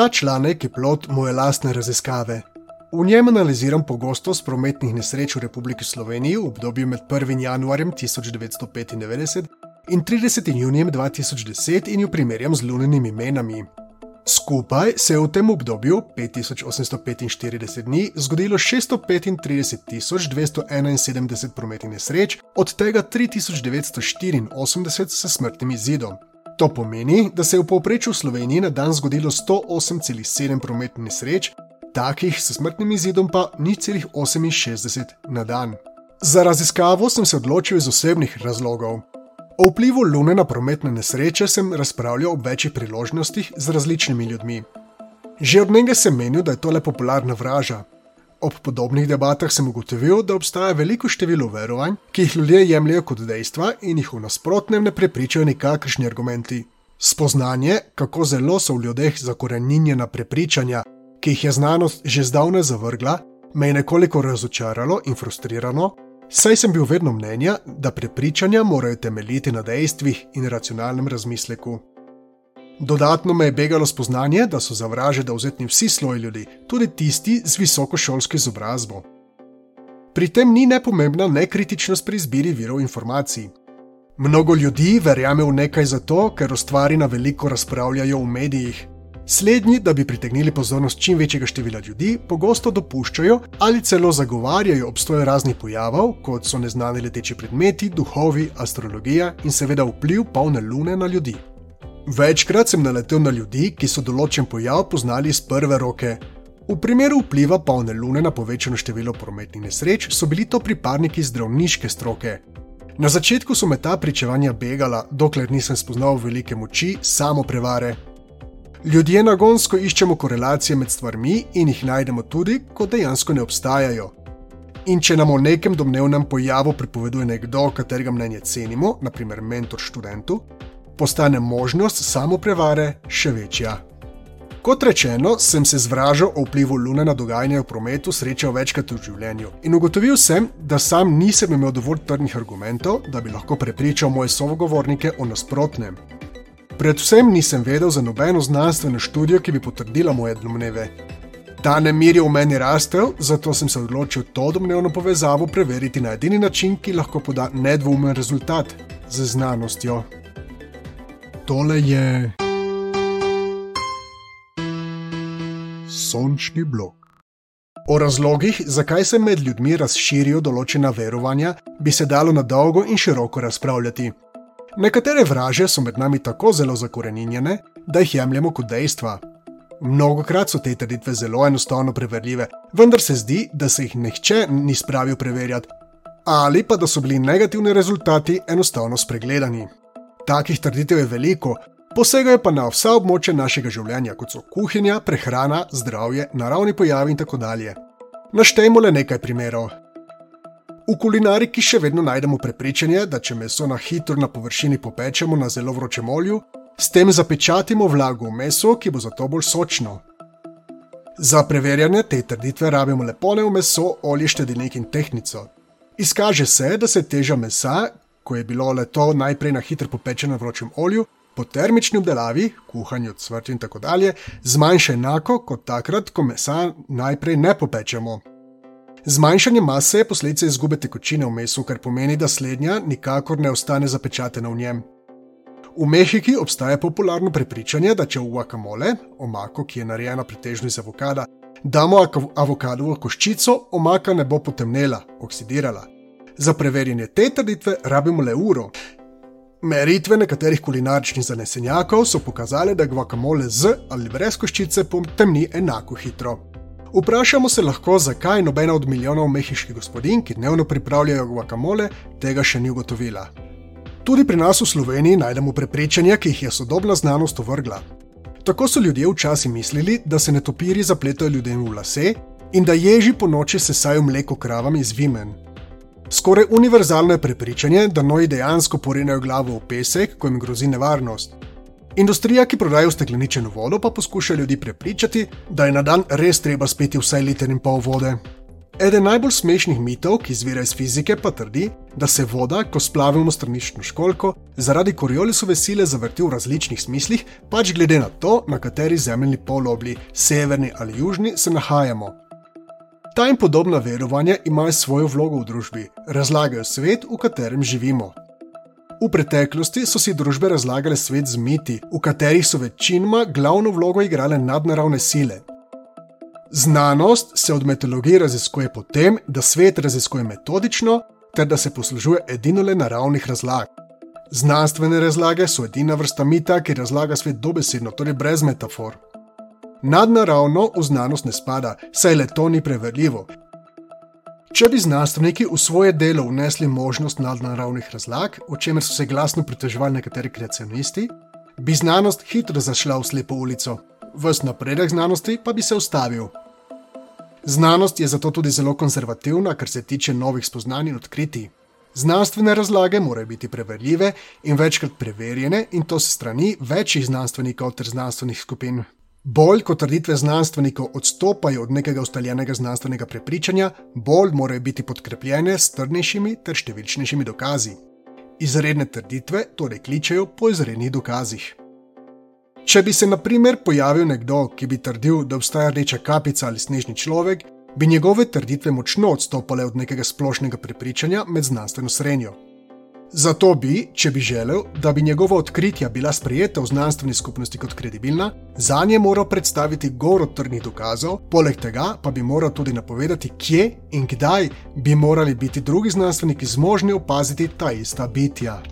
Ta članek je plot moje lastne raziskave. V njem analiziram pogostost prometnih nesreč v Republiki Sloveniji v obdobju med 1. januarjem 1995 in 30. junijem 2010 in jo primerjam z lunenimi menami. Skupaj se je v tem obdobju 5845 dni zgodilo 635.271 prometnih nesreč, od tega 3984 s smrtnim izidom. To pomeni, da se je v povprečju v Sloveniji na dan zgodilo 108,7 prometnih nesreč, takih s smrtnim izidom pa ni celih 68 na dan. Za raziskavo sem se odločil iz osebnih razlogov. O vplivu Lune na prometne nesreče sem razpravljal ob večjih priložnostih z različnimi ljudmi. Že od njega sem menil, da je to le popularna vraža. Ob podobnih debatah sem ugotovil, da obstaja veliko število verovanj, ki jih ljudje jemljajo kot dejstva in jih v nasprotnem ne prepričajo nikakršni argumenti. Spoznanje, kako zelo so v ljudeh zakorenjena prepričanja, ki jih je znanost že zdavnaj zavrgla, me je nekoliko razočaralo in frustrirano, saj sem bil vedno mnenja, da prepričanja morajo temeljiti na dejstvih in racionalnem razmisleku. Dodatno me je begalo spoznanje, da so za vraže dovzetni vsi sloji ljudi, tudi tisti z visokošolsko izobrazbo. Pri tem ni nepomembna nekritičnost pri izbiri virov informacij. Mnogo ljudi verjame v nekaj zato, ker o stvari na veliko razpravljajo v medijih, Slednji, da bi pritegnili pozornost čim večjega števila ljudi, pogosto dopuščajo ali celo zagovarjajo obstoj raznih pojavov, kot so neznani leteči predmeti, duhovi, astrologija in seveda vpliv polne lune na ljudi. Večkrat sem naletel na ljudi, ki so določen pojav poznali iz prve roke. V primeru vpliva polne lune na povečano število prometnih nesreč so bili to pripadniki zdravniške stroke. Na začetku so me ta pričevanja begala, dokler nisem spoznal velike moči samo prevare, Ljudje nagonsko iščemo korelacije med stvarmi in jih najdemo tudi, ko dejansko ne obstajajo. In če nam o nekem domnevnem pojavu pripoveduje nekdo, katerega mnenje cenimo, naprimer mentor študentu, postane možnost samo prevare še večja. Kot rečeno, sem se z vražo o vplivu Lune na dogajanje v prometu srečal večkrat v življenju in ugotovil sem, da sam nisem imel dovolj trdnih argumentov, da bi lahko prepričal moje sogovornike o nasprotnem. Predvsem nisem vedel za nobeno znanstveno študijo, ki bi potrdila moje domneve. Ta nemir je v meni rastel, zato sem se odločil to domnevno povezavo preveriti na edini način, ki lahko poda nedvoumen rezultat z znanostjo. Tole je. Sončni blok. O razlogih, zakaj se med ljudmi razširijo določena verovanja, bi se dalo na dolgo in široko razpravljati. Nekatere vraže so med nami tako zelo zakorenjene, da jih jemljemo kot dejstva. Mnogokrat so te trditve zelo enostavno preverljive, vendar se zdi, da se jih nihče ni spravil preverjati, ali pa da so bili negativni rezultati enostavno spregledani. Takih trditev je veliko, posegajo pa na vsa območja našega življenja, kot so kuhinja, prehrana, zdravje, naravni pojavi in tako dalje. Naštejmo le nekaj primerov. V kulinariki še vedno najdemo prepričanje, da če meso na hitro na površini popečemo na zelo vročem olju, s tem zapečatimo vlago v meso, ki bo zato bolj sočno. Za preverjanje te trditve rabimo lepone v meso, olje, štedilnik in tehnico. Izkaže se, da se teža mesa, ko je bilo le to najprej na hitro popečeno na vročem olju, po termični obdelavi, kuhanju, cvrti in tako dalje, zmanjša enako kot takrat, ko mesa najprej ne popečemo. Zmanjšanje mase je posledica izgube tekočine v mesu, kar pomeni, da slednja nikakor ne ostane zapečatena v njem. V Mehiki obstaja popularno prepričanje, da če v guacamole, omako, ki je narejena pretežno iz avokada, damo avokadovo koščico, omaka ne bo potemnela, oksidirala. Za preverjanje te trditve rabimo le uro. Meritve nekaterih kulinaričnih zanesenjakov so pokazale, da guacamole z ali brez koščice potemni enako hitro. Vprašamo se lahko, zakaj nobena od milijonov mehiških gospodinj, ki dnevno pripravljajo guacamole, tega še ni ugotovila. Tudi pri nas v Sloveniji najdemo prepričanja, ki jih je sodobna znanost ovrgla. Tako so ljudje včasih mislili, da se netopiri zapletajo ljudem v lase in da ježi po noči sesajo mleko kravam iz vimen. Skoraj univerzalno je prepričanje, da noji dejansko porenajo glavo v pesek, ko jim grozi nevarnost. Industrija, ki prodaja ustekleničeno vodo, pa poskuša ljudi prepričati, da je na dan res treba spiti vsaj liter in pol vode. Eden najbolj smešnih mitov, ki izvira iz fizike, pa trdi, da se voda, ko splavimo stranično školko, zaradi koriolisove sile zavrti v različnih smislih, pač glede na to, na kateri zemljni polobli, severni ali južni, se nahajamo. Ta in podobna verovanja imajo svojo vlogo v družbi, razlagajo svet, v katerem živimo. V preteklosti so si družbe razlagale svet z miti, v katerih so večinoma glavno vlogo igrale nadnaravne sile, Znanost se od metodologije raziskuje po tem, da svet raziskuje metodično, ter da se poslužuje edino le naravnih razlag. Znanstvene razlage so edina vrsta mita, ki razlaga svet dobesedno, torej brez metafor. Nadnaravno v znanost ne spada, saj le to ni preverljivo. Če bi znanstveniki v svoje delo vnesli možnost nadnaravnih razlag, o čemer so se glasno pritoževali nekateri kreacionisti, bi znanost hitro zašla v slepo ulico, vse napredek znanosti pa bi se ustavil. Znanost je zato tudi zelo konzervativna, kar se tiče novih spoznanj in odkritij. Znanstvene razlage morajo biti preverljive in večkrat preverjene, in to se strani večjih znanstvenikov ter znanstvenih skupin. Bolj kot trditve znanstvenikov odstopajo od nekega ustaljenega znanstvenega prepričanja, bolj morajo biti podkrepljene s trdnejšimi ter številčnejšimi dokazi. Izredne trditve torej kličejo po izrednih dokazih. Če bi se na primer pojavil nekdo, ki bi trdil, da obstaja rdeča kapica ali snežni človek, bi njegove trditve močno odstopale od nekega splošnega prepričanja med znanstveno srednjo. Zato bi, če bi želel, da bi njegova odkritja bila sprejeta v znanstveni skupnosti kot kredibilna, za nje moral predstaviti goro trdnih dokazov, poleg tega pa bi moral tudi napovedati, kje in kdaj bi morali biti drugi znanstveniki zmožni opaziti ta ista bitja.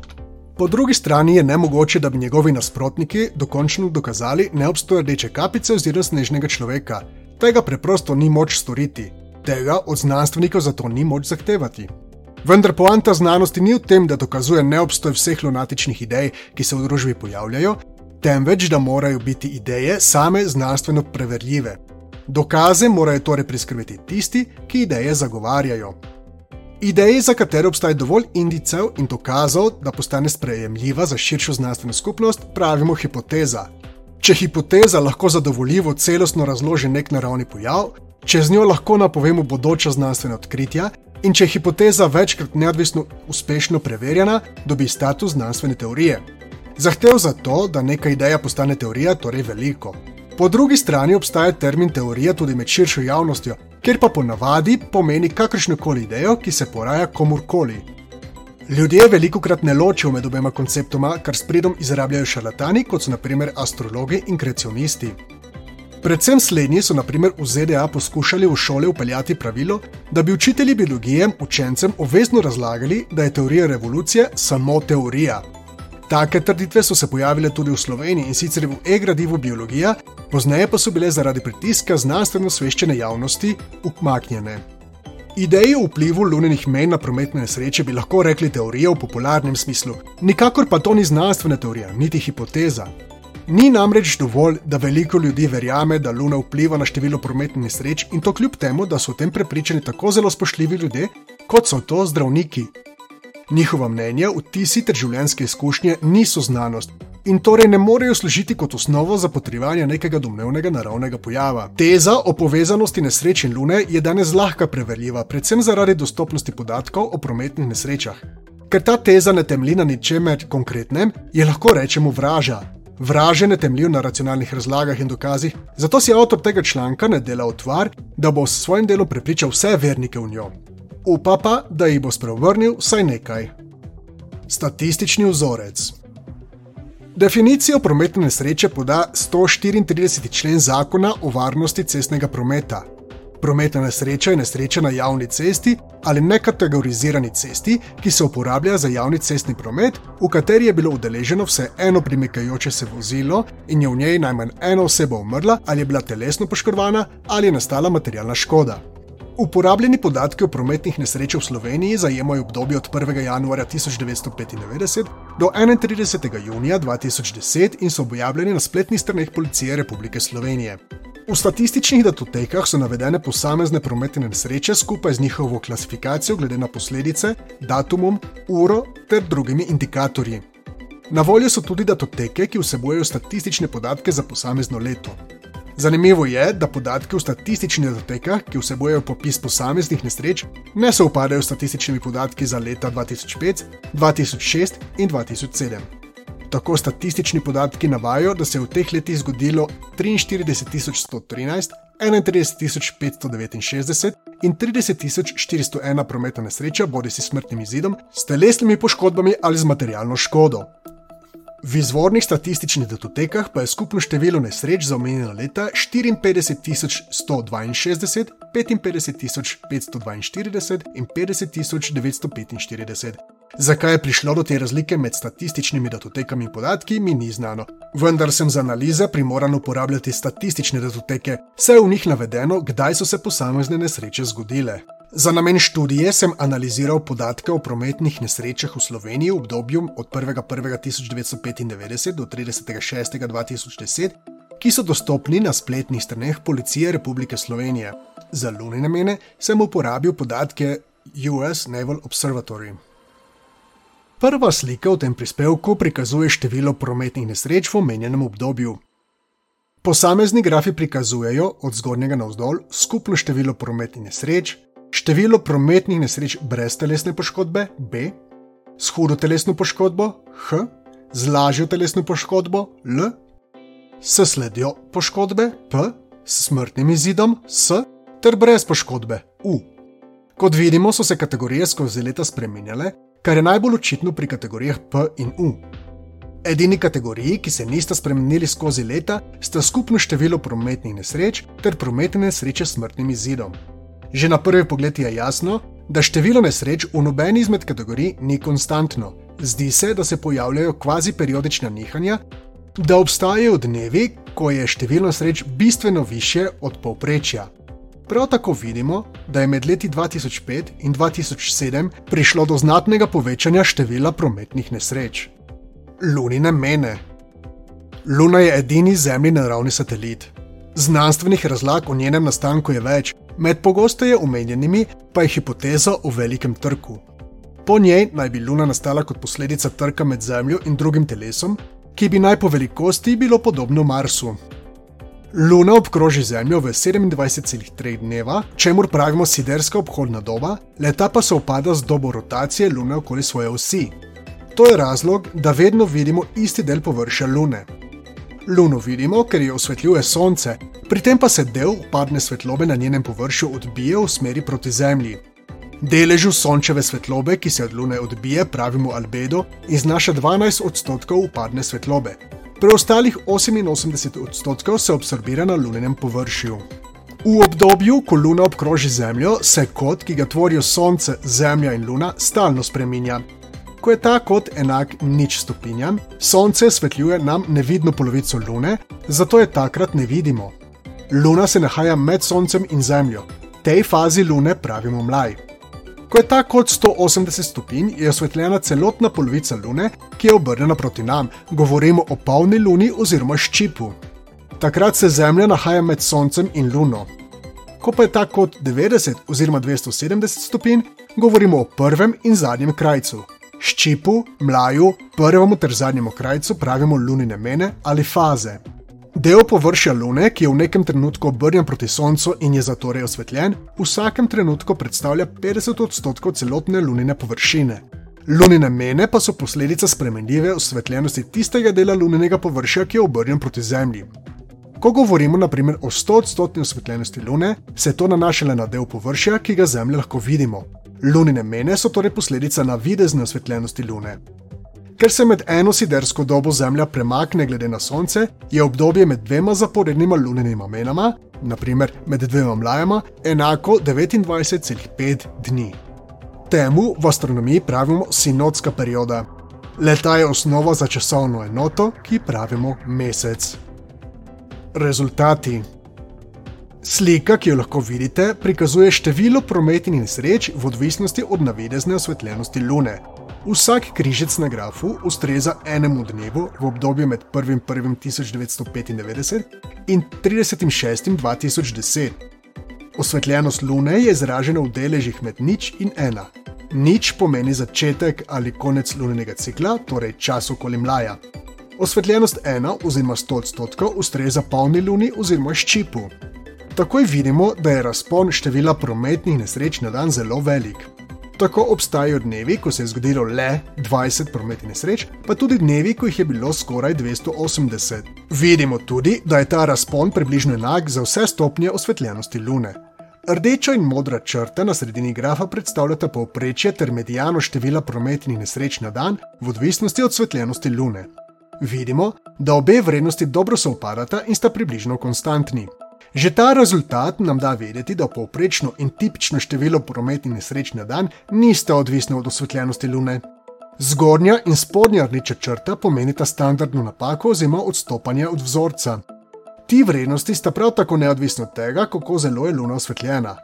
Po drugi strani je nemogoče, da bi njegovi nasprotniki dokončno dokazali neobstoj rdeče kapice oziroma snežnega človeka. Tega preprosto ni moč storiti, tega od znanstvenikov zato ni moč zahtevati. Vendar poanta znanosti ni v tem, da dokazuje neobstoj vseh lunatičnih idej, ki se v družbi pojavljajo, temveč da morajo biti ideje same znanstveno preverljive. Dokaze morajo torej priskrbeti tisti, ki ideje zagovarjajo. Ideji, za katere obstaja dovolj indicev in dokazov, da postane sprejemljiva za širšo znanstveno skupnost, pravimo hipoteza. Če hipoteza lahko zadovoljivo celostno razloži nek naravni pojav, če z njo lahko napovemo bodoča znanstvena odkritja, in če je hipoteza večkrat neodvisno uspešno preverjena, dobi status znanstvene teorije. Zahtev za to, da neka ideja postane teorija, torej veliko. Po drugi strani obstaja termin teorija tudi med širšo javnostjo, ker pa ponavadi pomeni kakršno koli idejo, ki se poraja komorkoli. Ljudje veliko krat ne ločijo med obema konceptoma, kar s pridom izrabljajo šarlatani, kot so naprimer astrologi in kreacionisti. Predvsem slednji so naprimer v ZDA poskušali v šole upeljati pravilo, da bi učitelji biologije učencem obvezno razlagali, da je teorija revolucije samo teorija. Take trditve so se pojavile tudi v Sloveniji in sicer v e-gradivu biologija, pozneje pa so bile zaradi pritiska znanstveno sveščene javnosti umaknjene. Ideji o vplivu lunenih mej na prometne nesreče bi lahko rekli teorija v popularnem smislu, nikakor pa to ni znanstvena teorija, niti hipoteza. Ni namreč dovolj, da veliko ljudi verjame, da Luna vpliva na število prometnih nesreč in to kljub temu, da so o tem prepričani tako zelo spoštljivi ljudje, kot so to zdravniki, Njihova mnenja, vtisi ter življenjske izkušnje niso znanost in torej ne morejo služiti kot osnovo za potrjevanje nekega domnevnega naravnega pojava. Teza o povezanosti nesreč in lune je danes zlahka preverljiva, predvsem zaradi dostopnosti podatkov o prometnih nesrečah. Ker ta teza ne temelji na ničemer konkretnem, je lahko rečemo vraža. Vraže ne temeljijo na racionalnih razlagah in dokazih, zato si avtor tega članka ne dela otvar, da bo s svojim delom prepričal vse vernike v njo upa pa, da jih bo sprevrnil vsaj nekaj. Statistični vzorec. Definicijo prometne nesreče poda 134. člen zakona o varnosti cestnega prometa. Prometna nesreča je nesreča na javni cesti ali nekategorizirani cesti, ki se uporablja za javni cestni promet, v kateri je bilo udeleženo vse eno premikajoče se vozilo in je v njej najmanj ena oseba umrla ali je bila telesno poškodovana ali je nastala materialna škoda. Uporabljeni podatki o prometnih nesrečah v Sloveniji zajemajo obdobje od 1. januarja 1995 do 31. junija 2010 in so objavljeni na spletnih straneh Policije Republike Slovenije. V statističnih datotekah so navedene posamezne prometne nesreče skupaj z njihovo klasifikacijo glede na posledice, datumom, uro ter drugimi indikatorji. Na voljo so tudi datoteke, ki vsebujejo statistične podatke za posamezno leto. Zanimivo je, da podatki v statističnih datotekah, ki vsebujejo popis posameznih nesreč, ne sovpadajo s statističnimi podatki za leta 2005, 2006 in 2007. Tako statistični podatki navajajo, da se je v teh letih zgodilo 43.113, 31.569 in 30.401 prometna nesreča, bodi si smrtnim izidom, s telesnimi poškodbami ali z materialno škodo. V izvornih statističnih datotekah pa je skupno število nesreč za omenjena leta 54.162, 55.542 in 50.945. Zakaj je prišlo do te razlike med statističnimi datotekami in podatki, mi ni znano. Vendar sem za analize primoran uporabljati statistične datoteke, saj je v njih navedeno, kdaj so se posamezne nesreče zgodile. Za namen študije sem analiziral podatke o prometnih nesrečah v Sloveniji v obdobju od 1.1.1995 do 30.6.2010, ki so dostopni na spletnih straneh Policije Republike Slovenije. Za luni namene sem uporabil podatke US Naval Observatory. Prva slika v tem prispevku prikazuje število prometnih nesreč v omenjenem obdobju. Posamezni grafi prikazujejo od zgornjega navzdol skupno število prometnih nesreč, število prometnih nesreč brez telesne poškodbe, B, s hudo telesno poškodbo, H, z lažjo telesno poškodbo, L, s sledjo poškodbe, P, s smrtnim izidom, S, ter brez poškodbe, U. Kot vidimo, so se kategorije skozi leta spremenjale, kar je najbolj očitno pri kategorijah P in U. Edini kategoriji, ki se nista spremenili skozi leta, sta skupno število prometnih nesreč ter prometne nesreče s smrtnim izidom. Že na prvi pogled je jasno, da število nesreč v nobeni izmed kategorij ni konstantno. Zdi se, da se pojavljajo kvazi periodična nihanja, da obstajajo dnevi, ko je število nesreč bistveno više od povprečja. Prav tako vidimo, da je med leti 2005 in 2007 prišlo do znatnega povečanja števila prometnih nesreč. Lunine mene. Luna je edini zemljini naravni satelit. Znanstvenih razlag o njenem nastanku je več, med pogosteje omenjenimi pa je hipoteza o velikem trku. Po njej naj bi Luna nastala kot posledica trka med Zemljo in drugim telesom, ki bi naj po velikosti bilo podobno Marsu. Luna obkroži Zemljo v 27,3 dneva, čemu pravimo siderska obhodna doba, leta pa se upada z dobo rotacije Lune okoli svoje osi. To je razlog, da vedno vidimo isti del površja Lune. Luno vidimo, ker jo osvetljuje Sonce, pri tem pa se del upadne svetlobe na njenem površju odbije v smeri proti Zemlji. Deležu sončeve svetlobe, ki se od Lune odbije, pravimo albedo in znaša 12 odstotkov upadne svetlobe. Preostalih 88 odstotkov se absorbira na lunenem površju. V obdobju, ko Luna obkroži Zemljo, se kot, ki ga tvorijo Sonce, Zemlja in Luna, stalno spreminja ko je ta kot enak nič stopinjam, Sonce svetljuje nam nevidno polovico Lune, zato je takrat ne vidimo. Luna se nahaja med Soncem in Zemljo. Tej fazi Lune pravimo mlaj. Ko je ta kot 180 stopinj, je osvetljena celotna polovica Lune, ki je obrnjena proti nam, govorimo o polni Luni oziroma ščipu. Takrat se Zemlja nahaja med Soncem in Luno. Ko pa je ta kot 90 oziroma 270 stopinj, govorimo o prvem in zadnjem krajcu. Ščipu, mlaju, prvemu ter zadnjemu krajcu pravimo lunine mene ali faze. Del površja Lune, ki je v nekem trenutku obrnjen proti Soncu in je zatorej osvetljen, v vsakem trenutku predstavlja 50 odstotkov celotne lunine površine. Lunine mene pa so posledica spremenljive osvetljenosti tistega dela lunenega površja, ki je obrnjen proti Zemlji. Ko govorimo naprimer o 100 odstotni osvetljenosti Lune, se to nanaša le na del površja, ki ga Zemlja lahko vidimo. Lunine mene so torej posledica navidezne osvetljenosti Lune. Ker se med eno sidersko dobo Zemlja premakne glede na Sonce, je obdobje med dvema zaporednima lunenima menama, naprimer med dvema mlajama, enako 29,5 dni. Temu v astronomiji pravimo sinodska perioda. Leta je osnova za časovno enoto, ki pravimo mesec. Rezultati. Slika, ki jo lahko vidite, prikazuje število prometnih nesreč v odvisnosti od navidezne osvetljenosti Lune. Vsak križec na grafu ustreza enemu dnevu v obdobju med 1.1.1995 in 30.6.2010. Osvetljenost Lune je izražena v deležih med nič in ena. Nič pomeni začetek ali konec lunenega cikla, torej čas okoli mlaja. Osvetljenost 1 oziroma 100 odstotkov ustreza polni luni oziroma ščipu. Takoj vidimo, da je razpon števila prometnih nesreč na dan zelo velik. Tako obstajajo dnevi, ko se je zgodilo le 20 prometnih nesreč, pa tudi dnevi, ko jih je bilo skoraj 280. Vidimo tudi, da je ta razpon približno enak za vse stopnje osvetljenosti lune. Rdeča in modra črta na sredini grafa predstavljata povprečje ter medijano števila prometnih nesreč na dan v odvisnosti od osvetljenosti lune. Vidimo, da obe vrednosti dobro sovpadata in sta približno konstantni. Že ta rezultat nam da vedeti, da povprečno in tipično število prometnih nesreč na dan nista odvisna od osvetljenosti lune. Zgornja in spodnja rdeča črta pomenita standardno napako oziroma odstopanje od vzorca. Ti vrednosti sta prav tako neodvisni od tega, kako zelo je luna osvetljena.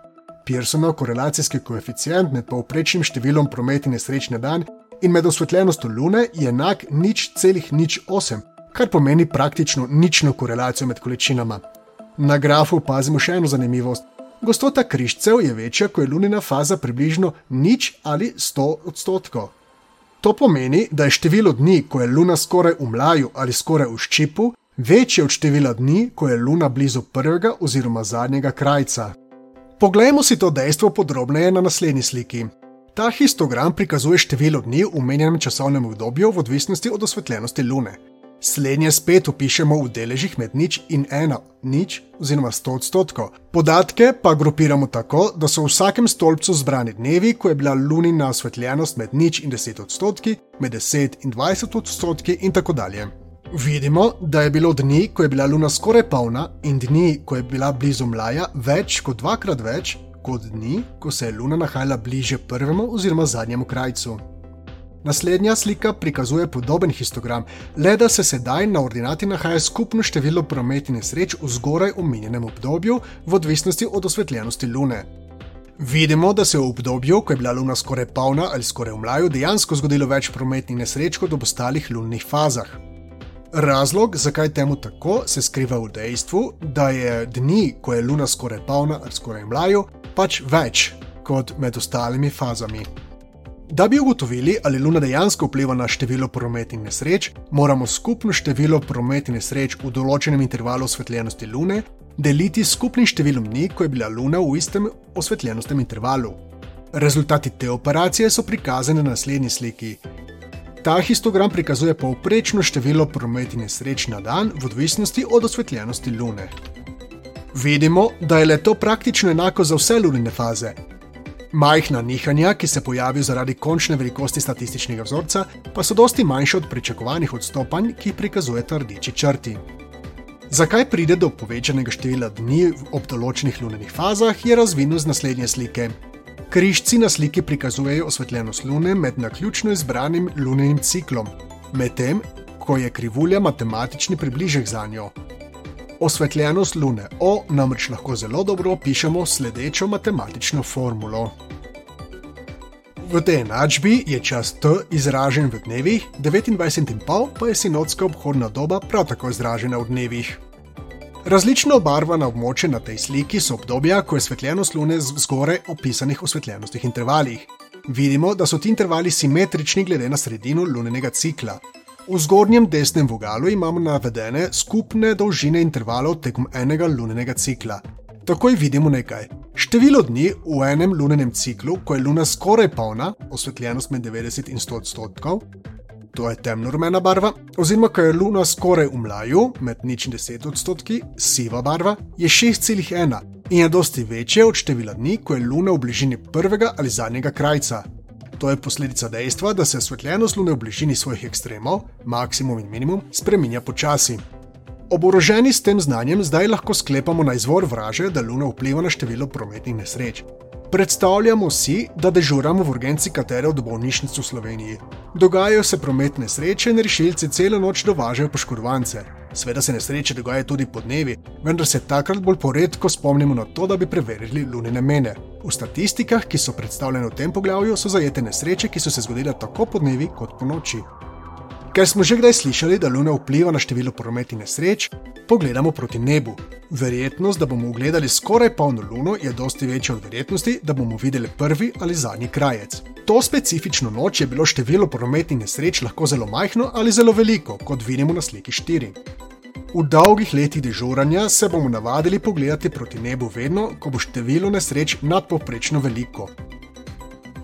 Pearsonov korelacijski koeficient med povprečnim številom prometnih nesreč na dan in med osvetljenostjo lune je enak nič celih nič osem, kar pomeni praktično nično korelacijo med količinama. Na grafu opazimo še eno zanimivost. Gostota križcev je večja, ko je lunina faza približno nič ali 100 odstotkov. To pomeni, da je število dni, ko je luna skoraj v mlaju ali skoraj v ščipu, večje od števila dni, ko je luna blizu prvega oziroma zadnjega krajca. Poglejmo si to dejstvo podrobneje na naslednji sliki. Ta histogram prikazuje število dni v menjenem časovnem obdobju v odvisnosti od osvetljenosti lune. Slednje spet upišemo v deležih med nič in ena, nič oziroma 100 odstotkov. Podatke pa grupiramo tako, da so v vsakem stolpcu zbrani dnevi, ko je bila lunina osvetljenost med nič in 10 odstotki, med 10 in 20 odstotki in tako dalje. Vidimo, da je bilo dni, ko je bila luna skoraj polna, in dni, ko je bila blizu mlaja, več kot dvakrat več kot dni, ko se je luna nahajala bliže prvemu oziroma zadnjemu krajcu. Naslednja slika prikazuje podoben histogram, le da se sedaj na ordinati nahaja skupno število prometnih nesreč v zgoraj omenjenem obdobju, v odvisnosti od osvetljenosti Lune. Vidimo, da se je v obdobju, ko je bila Luna skoraj polna ali skoraj v mlaju, dejansko zgodilo več prometnih nesreč kot v ostalih lunnih fazah. Razlog, zakaj temu tako, se skriva v dejstvu, da je dni, ko je Luna skoraj polna ali skoraj v mlaju, pač več kot med ostalimi fazami. Da bi ugotovili, ali Luna dejansko vpliva na število prometnih nesreč, moramo skupno število prometnih nesreč v določenem intervalu osvetljenosti Lune deliti s skupnim številom dni, ko je bila Luna v istem osvetljenostem intervalu. Rezultati te operacije so prikazani na naslednji sliki. Ta histogram prikazuje povprečno število prometnih nesreč na dan v odvisnosti od osvetljenosti Lune. Vidimo, da je le to praktično enako za vse lunine faze, Majhna nihanja, ki se pojavijo zaradi končne velikosti statističnega vzorca, pa so dosti manjše od pričakovanih odstopanj, ki jih prikazujeta rdeči črti. Zakaj pride do povečanega števila dni ob določenih lunenih fazah, je razvidno z naslednje slike. Križci na sliki prikazujejo osvetljenost lune med naključno izbranim lunenim ciklom, medtem ko je krivulja matematični približek za njo. Osvetljenost lune O namreč lahko zelo dobro opišemo sledečo matematično formulo. V tej enačbi je čas T izražen v dnevih, 29,5 pa je sinodska obhodna doba prav tako izražena v dnevih. Različno obarvana območja na tej sliki so obdobja, ko je osvetljenost Lune v zgoraj opisanih osvetljenostnih intervalih. Vidimo, da so ti intervali simetrični glede na sredino lunenega cikla. V zgornjem desnem vogalu imamo navedene skupne dolžine intervalov tekom enega lunenega cikla. Takoj vidimo nekaj. Število dni v enem lunenem ciklu, ko je luna skoraj polna, osvetljenost med 90 in 100 odstotkov, to je temno rumena barva, oziroma ko je luna skoraj v mlaju, med nič in 10 odstotki, siva barva, je 6,1 in je dosti večje od števila dni, ko je luna v bližini prvega ali zadnjega krajca. To je posledica dejstva, da se osvetljenost lune v bližini svojih ekstremov, maksimum in minimum, spreminja počasi. Oboroženi s tem znanjem zdaj lahko sklepamo na izvor vraže, da Luna vpliva na število prometnih nesreč. Predstavljamo si, da dežuramo v urgenci katere od bolnišnic v Sloveniji. Dogajajo se prometne nesreče in rešilci celo noč dovažajo poškodovance. Sveda se nesreče dogajajo tudi po dnevi, vendar se takrat bolj poredko spomnimo na to, da bi preverili lunine mene. V statistikah, ki so predstavljene v tem poglavju, so zajete nesreče, ki so se zgodile tako po dnevi kot po noči. Ker smo že kdaj slišali, da Luna vpliva na število prometnih nesreč, pogledamo proti nebu. Verjetnost, da bomo ugledali skoraj polno Luno, je dosti večja od verjetnosti, da bomo videli prvi ali zadnji krajec. To specifično noč je bilo število prometnih nesreč lahko zelo majhno ali zelo veliko, kot vidimo na sliki 4. V dolgih letih dežuranja se bomo navadili pogledati proti nebu vedno, ko bo število nesreč nadpovprečno veliko.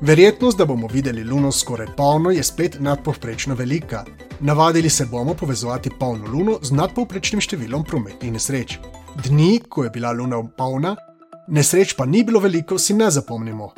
Verjetnost, da bomo videli luno skoraj polno, je spet nadpovprečno velika. Navadili se bomo povezovati polno luno z nadpovprečnim številom prometnih nesreč. Dni, ko je bila luna polna, nesreč pa ni bilo veliko, si ne zapomnimo.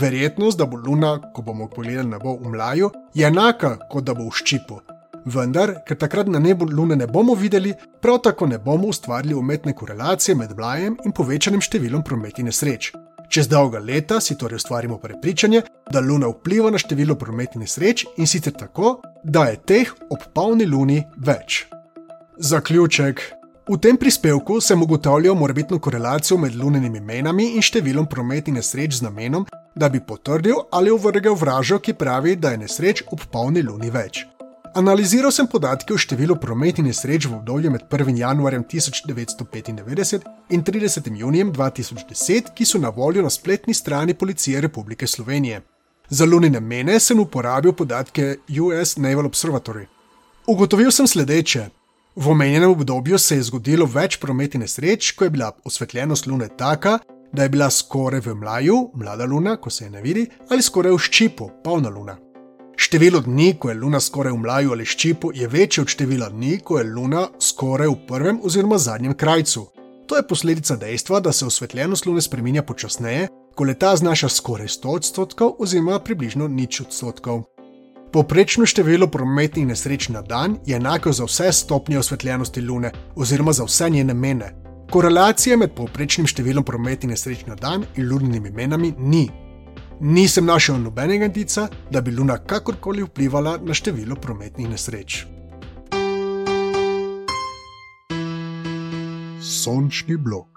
Verjetnost, da bo luna, ko bomo pogledali nebo v mlaju, je enaka, kot da bo v ščipu. Vendar, ker takrat na nebu lune ne bomo videli, prav tako ne bomo ustvarili umetne korelacije med mlajem in povečanim številom prometnih nesreč. Čez dolga leta si torej ustvarimo prepričanje, da Luna vpliva na število prometnih nesreč in sicer tako, da je teh ob polni Luni več. Zaključek. V tem prispevku sem ugotavljal morbitno korelacijo med lunenimi menami in številom prometnih nesreč z namenom, da bi potrdil ali ovrgel vražo, ki pravi, da je nesreč ob polni Luni več. Analiziral sem podatke o številu prometnih nesreč v obdobju med 1. januarjem 1995 in 30. junijem 2010, ki so na voljo na spletni strani Policije Republike Slovenije. Za lunine mene sem uporabil podatke US Naval Observatory. Ugotovil sem sledeče. V omenjenem obdobju se je zgodilo več prometnih nesreč, ko je bila osvetljenost lune taka, da je bila skoraj v mlaju, mlada luna, ko se je ne vidi, ali skoraj v ščipu, polna luna. Število dni, ko je Luna skoraj v mlaju ali ščipu, je večje od števila dni, ko je Luna skoraj v prvem oziroma zadnjem krajcu. To je posledica dejstva, da se osvetljenost Lune spremenja počasneje, ko leta znaša skoraj 100 odstotkov oziroma približno nič odstotkov. Poprečno število prometnih nesreč na dan je enako za vse stopnje osvetljenosti Lune oziroma za vse njene mene. Korelacije med poprečnim številom prometnih nesreč na dan in lunimi menami ni. Nisem našel nobenega indica, da bi Luna kakorkoli vplivala na število prometnih nesreč. Sončni blok.